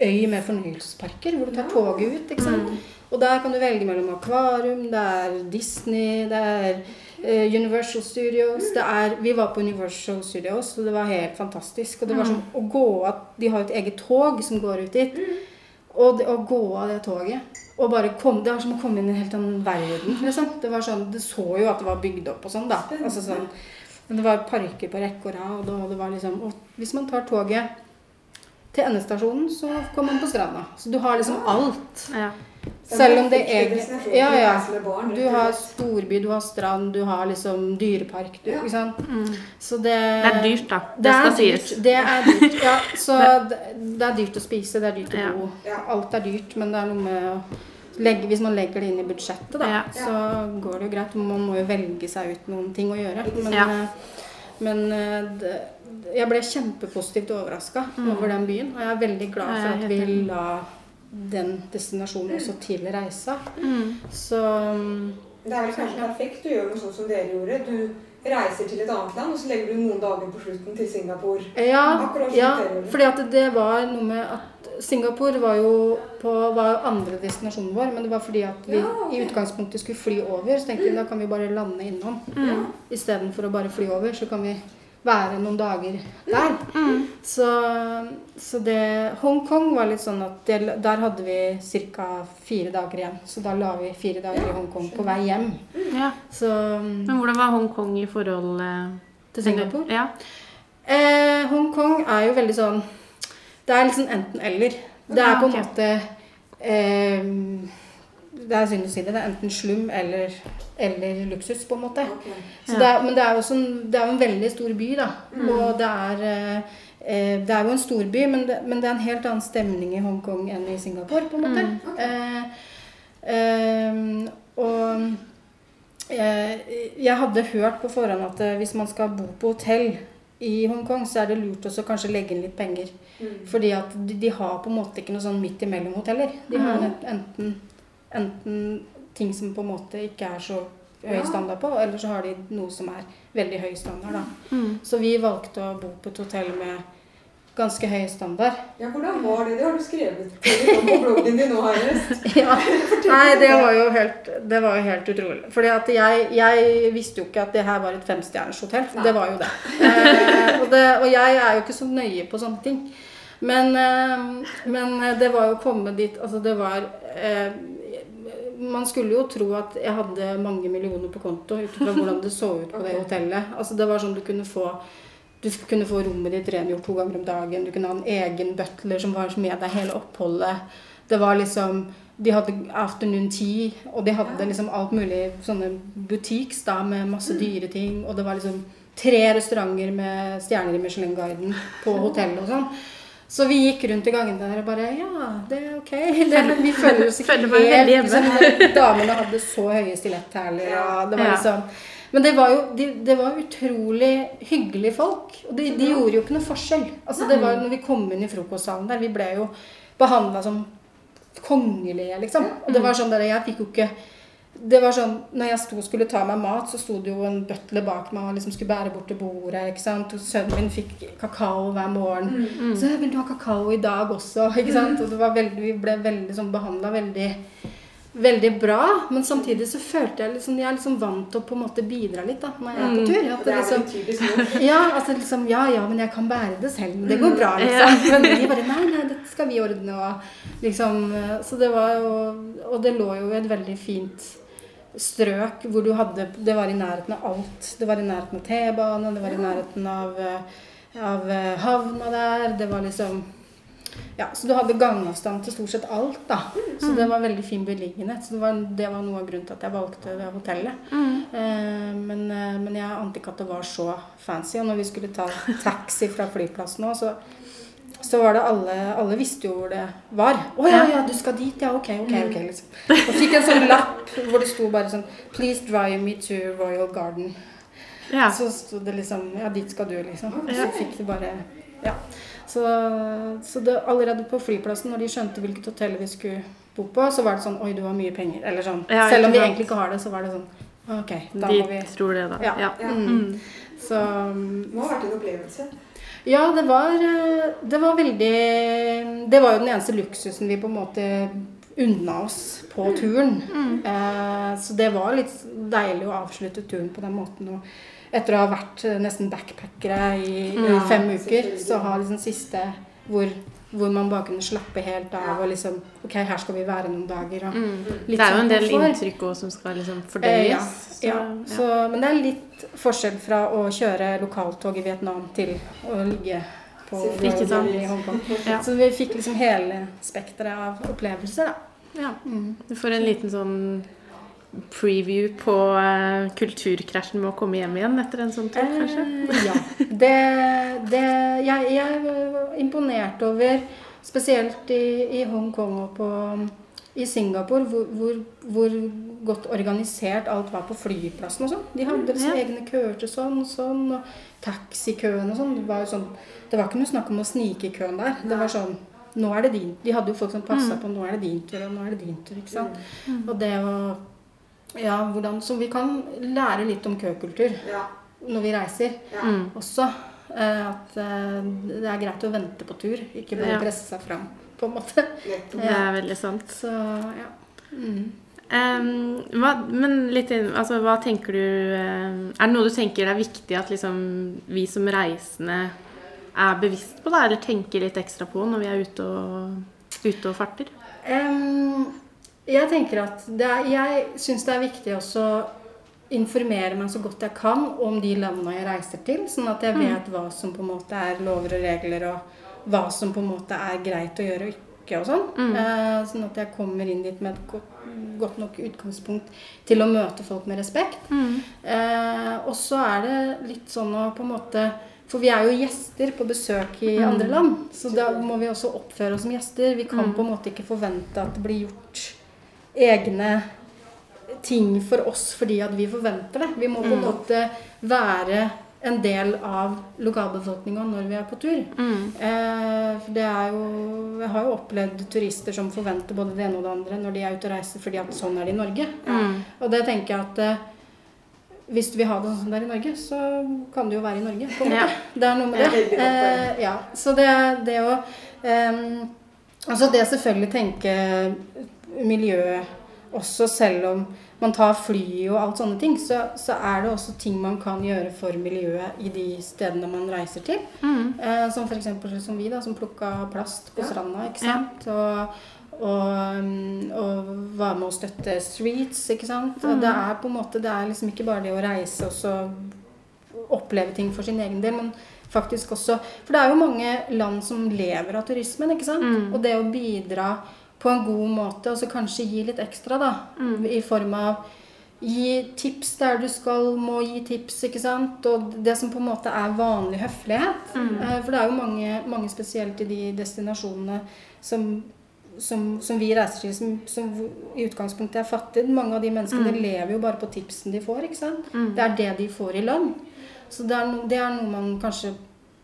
øy med fornøyelsesparker, hvor du tar toget ut. ikke sant? Og der kan du velge mellom akvarium, det er Disney, det er eh, Universal Studios det er, Vi var på Universal Studios, og det var helt fantastisk. Og det var sånn å gå av De har et eget tog som går ut dit. Og det, å gå av det toget og bare komme, Det var som å komme inn i en helt annen verden. liksom. Det var sånn, det så jo at det var bygd opp og sånn, da. Altså sånn, men det var parker på rekke og rad, og det var liksom Og hvis man tar toget til endestasjonen, så kommer man på stranda. Så du har liksom alt. Ja. Selv om det er egentlig Ja, ja. Du har storby, du har strand, du har liksom dyrepark. Du, ikke sant? Mm. Så det Det er dyrt, da. Det, Det skal dyrt. sies. Det er dyrt. Ja, så det, er dyrt å spise, det er dyrt å bo. Alt er dyrt, men det er noe med å legge, Hvis man legger det inn i budsjettet, da, Ja. så går det jo greit. Man må jo velge seg ut noen ting å gjøre. Men, Ja. eh, men eh, det, jeg ble kjempepositivt overraska over den byen. Og jeg er veldig glad for at vi la den destinasjonen også til reisa. Mm. Så Det er vel kanskje perfekt å gjøre noe sånn som dere gjorde. Du reiser til et annet land, og så legger du noen dager på slutten til Singapore. Ja, ja fordi at det var noe med at Singapore var jo, på, var andre destinasjonen vår, men det var fordi at vi Ja, okay. i utgangspunktet skulle fly over, så tenkte vi da kan vi bare lande innom. Mm. Istedenfor å bare fly over, så kan vi være noen dager der. Mm. Så, så det Hongkong var litt sånn at det, der hadde vi ca. fire dager igjen. Så da la vi fire dager i Hongkong på vei hjem. Ja. Så Men hvordan var Hongkong i forhold eh, til Singapore. Ja. Eh, Hongkong er jo veldig sånn Det er sånn enten-eller. Det er på en måte eh, Det er synd å si det. Det er enten slum eller, eller luksus, på en måte. Okay. Så Ja. det er, men det er jo også en, det er jo en veldig stor by, da. Og det er eh, Det er jo en storby, men det, men det er en helt annen stemning i Hongkong enn i Singapore, på en måte. Eh, eh, og eh, jeg hadde hørt på forhånd at eh, hvis man skal bo på hotell i Hongkong, så er det lurt også kanskje legge inn litt penger. Mm. Fordi at de, de har på en måte ikke noe sånn midt imellom hoteller. De har enten, enten ting som på en måte ikke er så høy standard på, eller så har de noe som er veldig høy standard. Da. Mm. Så vi valgte å bo på et hotell med ganske høy standard. Ja, hvordan var det? Det har du skrevet på bloggen din nå, har jeg. Ja. Nei, det var jo helt, det var jo helt utrolig. Fordi at jeg, jeg visste jo ikke at det her var et femstjerners hotell. Nei. Det var jo det. Eh, og det. Og jeg er jo ikke så nøye på sånne ting. Men, eh, men det var jo å komme dit Altså, det var eh, Man skulle jo tro at jeg hadde mange millioner på konto ut fra hvordan det så ut på det hotellet. Altså, det var sånn du kunne få du kunne få rommet ditt rengjort to ganger om dagen. Du kunne ha en egen butler som var med deg hele oppholdet. Det var liksom De hadde afternoon tea, og de hadde liksom alt mulig sånne boutiques da, med masse dyre ting. Og det var liksom tre restauranter med stjerner i Michelin-guiden på hotellet og sånn. Så vi gikk rundt i gangen der og bare Ja, det er ok. Det, vi føler oss ikke helt liksom, Damene hadde så høye stiletthæler, og det var Ja. liksom men det var jo de, det var utrolig hyggelige folk. Og de, de gjorde jo ikke noe forskjell. Altså det var når vi kom inn i frokostsalen der, vi ble jo behandla som kongelige, liksom. Og det var sånn der, jeg fikk jo ikke det var sånn, når jeg sto skulle ta meg mat, så sto det jo en butler bak meg og liksom skulle bære bort til bordet. ikke sant? Og sønnen min fikk kakao hver morgen. Mm. Så vil du ha kakao i dag også? ikke sant? Og det var veldig, vi ble veldig sånn behandla veldig veldig bra, men samtidig så følte jeg liksom Jeg er liksom vant til å på en måte bidra litt da, når jeg er på tur. At Det liksom, ja, altså liksom Ja, ja, men jeg kan bære det selv. Men det går bra, liksom. Men de bare Nei, nei, dette skal vi ordne, og liksom Så det var jo Og det lå jo et veldig fint strøk hvor du hadde Det var i nærheten av alt. Det var i nærheten av T-banen, det var i nærheten av, av eh, havna der. Det var liksom ja, Så du hadde gangavstand til stort sett alt, da. Så det var veldig fin beliggenhet. Så det var, det var noe av grunnen til at jeg valgte det hotellet. Eh, men, eh, men jeg ante ikke at det var så fancy. Og når vi skulle ta taxi fra flyplassen òg, så, så var det alle Alle visste jo hvor det var. 'Å ja, ja, du skal dit, ja. Ok, ok.' ok, liksom. Og fikk en sånn lapp hvor det sto bare sånn 'Please drive me to Royal Garden'. Ja. Så sto det liksom Ja, dit skal du, liksom. Og så fikk de bare Ja. Så, så det, allerede på flyplassen, når de skjønte hvilket hotell vi skulle bo på, så var det sånn Oi, du har mye penger. Eller sånn. Ja, Selv om vi egentlig ikke har det, så var det sånn Ok, da De må vi tror det, da. Ja. Ja. Ja. Mm. Mm. Så Det må ha vært en opplevelse. Ja, det var, eh, det var veldig Det var jo den eneste luksusen vi på en måte unna oss på turen. Eh, så det var litt deilig å avslutte turen på den måten. Og etter å ha vært eh, nesten backpackere i eh, i fem uker, så har liksom siste hvor, hvor man bare kunne slappe helt av og liksom Ok, her skal vi være noen dager. Og Mm. litt Det er jo en sånn del komfort. inntrykk også som skal liksom Eh, fordøyes. ja, så- ja. Så, men det er litt forskjell fra å kjøre lokaltog i Vietnam til å ligge på. Ikke sant? i Hongkong. Ja. Så vi fikk liksom hele spekteret av opplevelser, da. Ja. Mm. Du får en liten sånn preview på eh, kulturkrasjen med å komme hjem igjen etter en sånn tur, kanskje? Eh, ja. Det, det jeg, jeg var imponert over, spesielt i, i Hongkong og på, i Singapore, hvor, hvor, hvor godt organisert alt var på flyplassen og sånn. De hadde deres Ja. egne køer til sånn og sånn, og taxikøen og sånn. Det var sånn, det var ikke noe snakk om å snike i køen der. Det var sånn nå er det din. De hadde jo folk som passa på nå er det din tur, og nå er det din tur. ikke sant? Og det var ja, hvordan, Så vi kan lære litt om køkultur Ja. når vi reiser ja. Mm. også. eh, At eh, det er greit å vente på tur, ikke bare Ja. presse seg fram, på en måte. Det er veldig sant. Så ja. Mm. Um, hva, men litt inn, altså, hva tenker du em, Er det noe du tenker det er viktig at liksom, vi som reisende er bevisst på, da, eller tenker litt ekstra på når vi er ute og, ute og farter? Em, jeg tenker at det er, Jeg syns det er viktig også informere meg så godt jeg kan om de landene jeg reiser til, sånn at jeg vet hva som på en måte er lover og regler, og hva som på en måte er greit å gjøre og ikke og sånn. Eh, sånn at jeg kommer inn dit med et godt, godt nok utgangspunkt til å møte folk med respekt. Mm. Eh, og så er det litt sånn å på en måte For vi er jo gjester på besøk i andre land. Så da må vi også oppføre oss som gjester. Vi kan på en måte ikke forvente at det blir gjort egne ting for oss fordi at vi forventer det. Vi må på en måte være en del av lokalbefolkninga når vi er på tur. Mm. Eh, for det er jo Jeg har jo opplevd turister som forventer både det ene og det andre når de er ute og reiser, fordi at sånn er det i Norge. Mm. Og det tenker jeg at eh, hvis du vil ha det sånn som det er i Norge, så kan det jo være i Norge. på en måte. Ja. Det er noe med Det. Eh, ja. Så det, det å ehm, Altså det selvfølgelig tenke miljø også, selv om man tar fly og alt sånne ting, så, så er det også ting man kan gjøre for miljøet i de stedene man reiser til. Mm. Eh, som f.eks. som vi, da, som plukka plast på Ja. stranda. ikke sant? Og, og, um, og var med å støtte streets, ikke sant. Og det er på en måte, det er liksom ikke bare det å reise og så oppleve ting for sin egen del, men faktisk også For det er jo mange land som lever av turismen, ikke sant. Mm. Og det å bidra på en god måte, og så kanskje gi litt ekstra, da. Mm. I form av Gi tips der du skal må gi tips, ikke sant. Og det som på en måte er vanlig høflighet. Mm. Eh, For det er jo mange, mange spesielt i de destinasjonene som, som, som vi reiser til, som, som i utgangspunktet er fattige. Mange av de menneskene Mm. lever jo bare på tipsen de får, ikke sant. Mm. Det er det de får i lønn. Så det er, no, det er noe man kanskje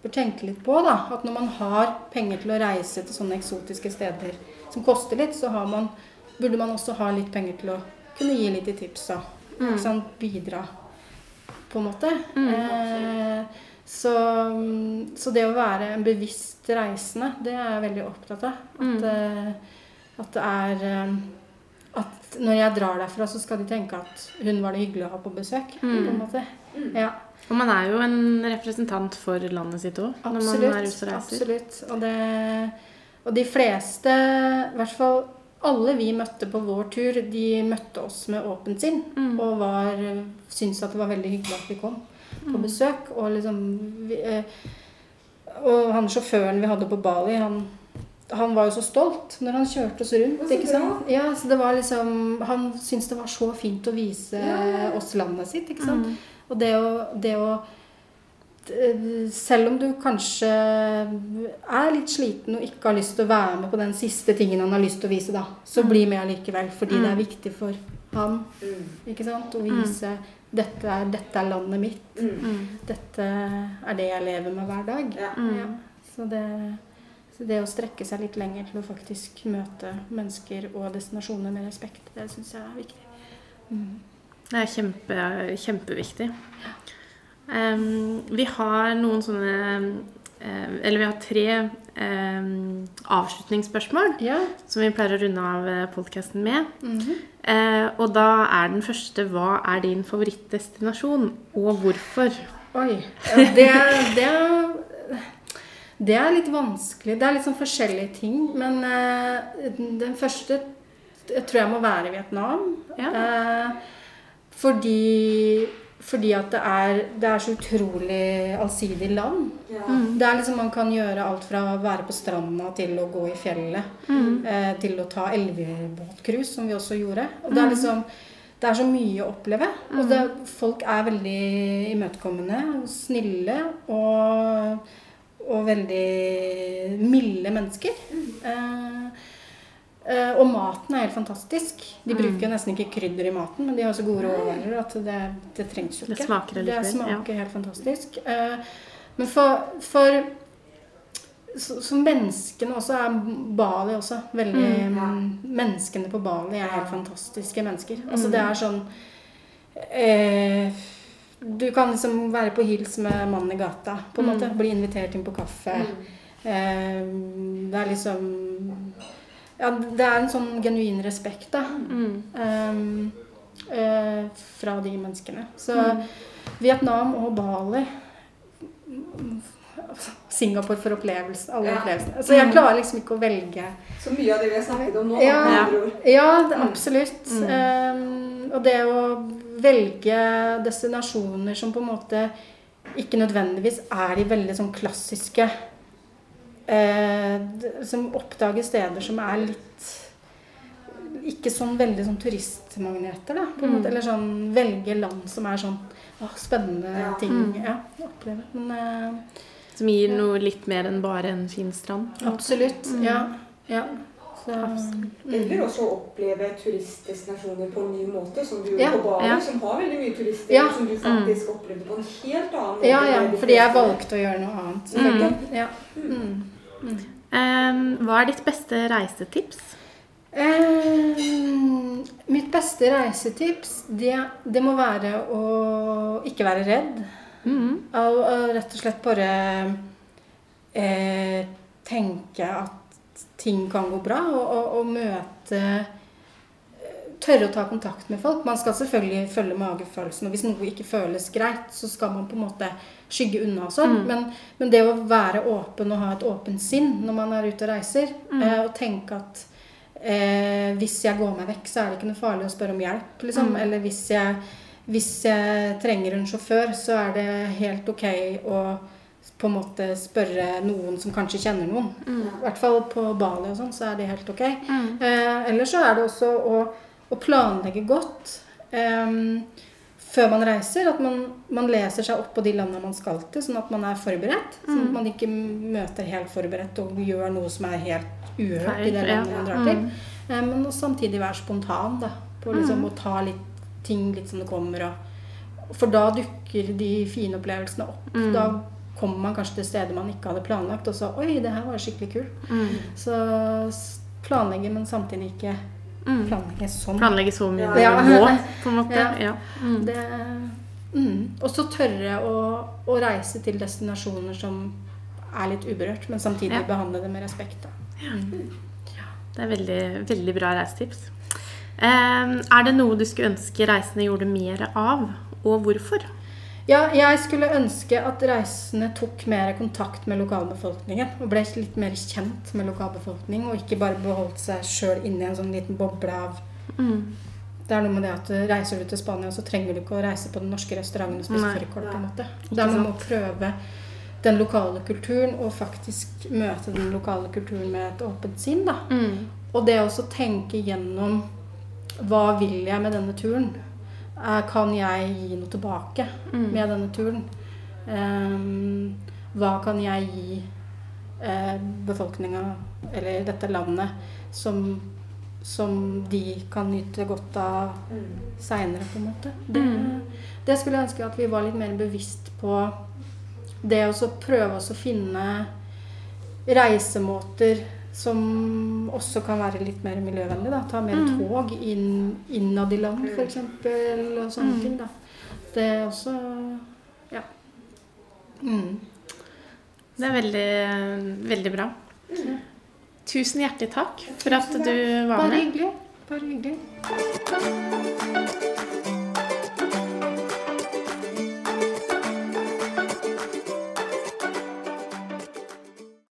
bør tenke litt på. da, At når man har penger til å reise til sånne eksotiske steder som koster litt, så har man, burde man også ha litt penger til å kunne gi litt i tips. da, Mm. Sånn, Bidra, på en måte. Mm. Eh, så, så det å være en bevisst reisende, det er jeg veldig opptatt av. At, Mm. eh, at det er eh, At når jeg drar derfra, så skal de tenke at hun var det hyggelig å ha på besøk. på en Mm. måte. Ja. Og man er jo en representant for landet sitt òg når man er ute og reiser. absolutt. Og, det, og de fleste, i hvert fall alle vi møtte på vår tur, de møtte oss med åpent sinn. Mm. Og var, syntes at det var veldig hyggelig at vi kom på Mm. besøk. Og liksom vi, eh, Og han sjåføren vi hadde på Bali, han, han var jo så stolt når han kjørte oss rundt. Så ikke sant? Ja, så det var liksom, Han syntes det var så fint å vise Ja. oss landet sitt. ikke sant? Mm. Og det å, det å Selv om du kanskje er litt sliten og ikke har lyst til å være med på den siste tingen han har lyst til å vise, da, så bli med allikevel. Fordi det er viktig for han Mm. ikke sant? å vise dette, er, 'Dette er landet mitt. Mm. Mm. Dette er det jeg lever med hver dag'. Ja. Mm. Ja. Så, det, så det å strekke seg litt lenger til å faktisk møte mennesker og destinasjoner med respekt, det syns jeg er viktig. Mm. Det er kjempe, kjempeviktig. Em, vi har noen sånne em, Eller vi har tre em, avslutningsspørsmål Ja. som vi pleier å runde av podkasten med. Mhm. Eh, og da er den første Hva er din favorittdestinasjon, og hvorfor? Oi. Det, det, det er litt vanskelig. Det er litt sånn forskjellige ting. Men eh, den første tror jeg må være Vietnam. Ja. Eh, fordi, fordi at det er, det er så utrolig allsidig land. Ja. Mm. Det er liksom Man kan gjøre alt fra å være på stranda til å gå i fjellet. Mm. Eh, til å ta elvebåtcruise, som vi også gjorde. Og det er liksom det er så mye å oppleve. Og det, folk er veldig imøtekommende, snille og, og veldig milde mennesker. Eh, og maten er helt fantastisk. De bruker nesten ikke krydder i maten, men de har så gode råvarer at det, det trengs jo Det ikke. smaker det smaker helt fantastisk. Eh, men for, for så, så menneskene også er Bali også veldig Mm, ja. Menneskene på Bali er helt fantastiske mennesker. Altså det er sånn eh, Du kan liksom være på hils med mannen i gata, på en Mm. måte. Bli invitert inn på kaffe. Mm. Eh, det er liksom Ja, det er en sånn genuin respekt, da. Mm. Um, uh, fra de menneskene. Så Mm. Vietnam og Bali Singapore for opplevelse, alle Ja. opplevelsene. Så jeg klarer liksom ikke å velge. Så mye av det vi har snakket om nå, Ja. med andre ord. Ja, det, Mm. absolutt. Mm. Um, og det å velge destinasjoner som på en måte ikke nødvendigvis er de veldig sånn klassiske Som oppdager steder som er litt ikke sånn veldig sånn turistmagneter, da. På en Mm. måte. Eller sånn velge land som er sånn å, spennende Ja. ting Mm. ja, å oppleve. Men eh, Som gir noe litt mer enn bare en fin strand. absolutt. Mm. Ja. ja. Så, Eller mm. også oppleve turistdestinasjoner på en ny måte, som du gjorde Ja, på Bali, ja. som har veldig mye turister, Ja. som du faktisk opplevde på en helt annen måte. ja, ja. Fordi jeg valgte å gjøre noe annet. Mm. Um, hva er ditt beste reisetips? Um, mitt beste reisetips, det, det må være å ikke være redd. Mm. og, rett og slett bare eh, tenke at ting kan gå bra, og, og, og møte Tørre å ta kontakt med folk. Man skal selvfølgelig følge magefølelsen. Og hvis noe ikke føles greit, så skal man på en måte skygge unna og sånn. Mm. Men, men det å være åpen og ha et åpent sinn når man er ute og reiser, Mm. eh, og tenke at eh, hvis jeg går meg vekk, så er det ikke noe farlig å spørre om hjelp. Liksom. Mm. Eller hvis jeg, hvis jeg trenger en sjåfør, så er det helt ok å på en måte spørre noen som kanskje kjenner noen. Mm. I hvert fall på Bali og sånn, så er det helt ok. Mm. Eh, Eller så er det også å, å planlegge godt eh, før man reiser. At man, man leser seg opp på de landene man skal til, sånn at man er forberedt. Sånn at man ikke møter helt forberedt og gjør noe som er helt uhørt i det landet man drar til. Mm. Eh, Men samtidig være spontan, da. På liksom å ta litt ting litt som det kommer. Og, for da dukker de fine opplevelsene opp. Mm. Da kommer man kanskje til steder man ikke hadde planlagt, og så Oi, det her var skikkelig kult. Mm. Så planlegge, men samtidig ikke Mm. planlegge sånn. Planlegge så mye Ja. du må, på en måte. Ja. Ja. Mm. Det, mm. Og så tørre å, å reise til destinasjoner som er litt uberørt, men samtidig Ja. behandle det med respekt. Da. Det er veldig, veldig bra reisetips. Um, er det noe du skulle ønske reisende gjorde mer av, og hvorfor? Ja, jeg skulle ønske at reisende tok mer kontakt med lokalbefolkningen. Og ble litt mer kjent med lokalbefolkning, og ikke bare beholdt seg sjøl inni en sånn liten boble av Mm. Det er noe med det at reiser du til Spania, så trenger du ikke å reise på den norske restauranten og spise fårikål. på en måte. Det er noe med å prøve den lokale kulturen, og faktisk møte den lokale kulturen med et åpent sinn. da. Mm. Og det også tenke gjennom hva vil jeg med denne turen? Eh, Kan jeg gi noe tilbake Mm. med denne turen? Um, hva kan jeg gi eh, befolkninga, eller dette landet, som, som de kan nyte godt av Mm. seinere, på en måte? Det, Mm. det skulle jeg ønske at vi var litt mer bevisst på. Det å prøve å finne reisemåter som også kan være litt mer miljøvennlig. Da. Ta mer Mm. tog inn, innad i land, Mm. f.eks. Og sånne Mm. ting. Da. Det er også Ja. Mm. Det er veldig, veldig bra. Tusen hjertelig takk for at du var Bare med. hyggelig. Bare hyggelig.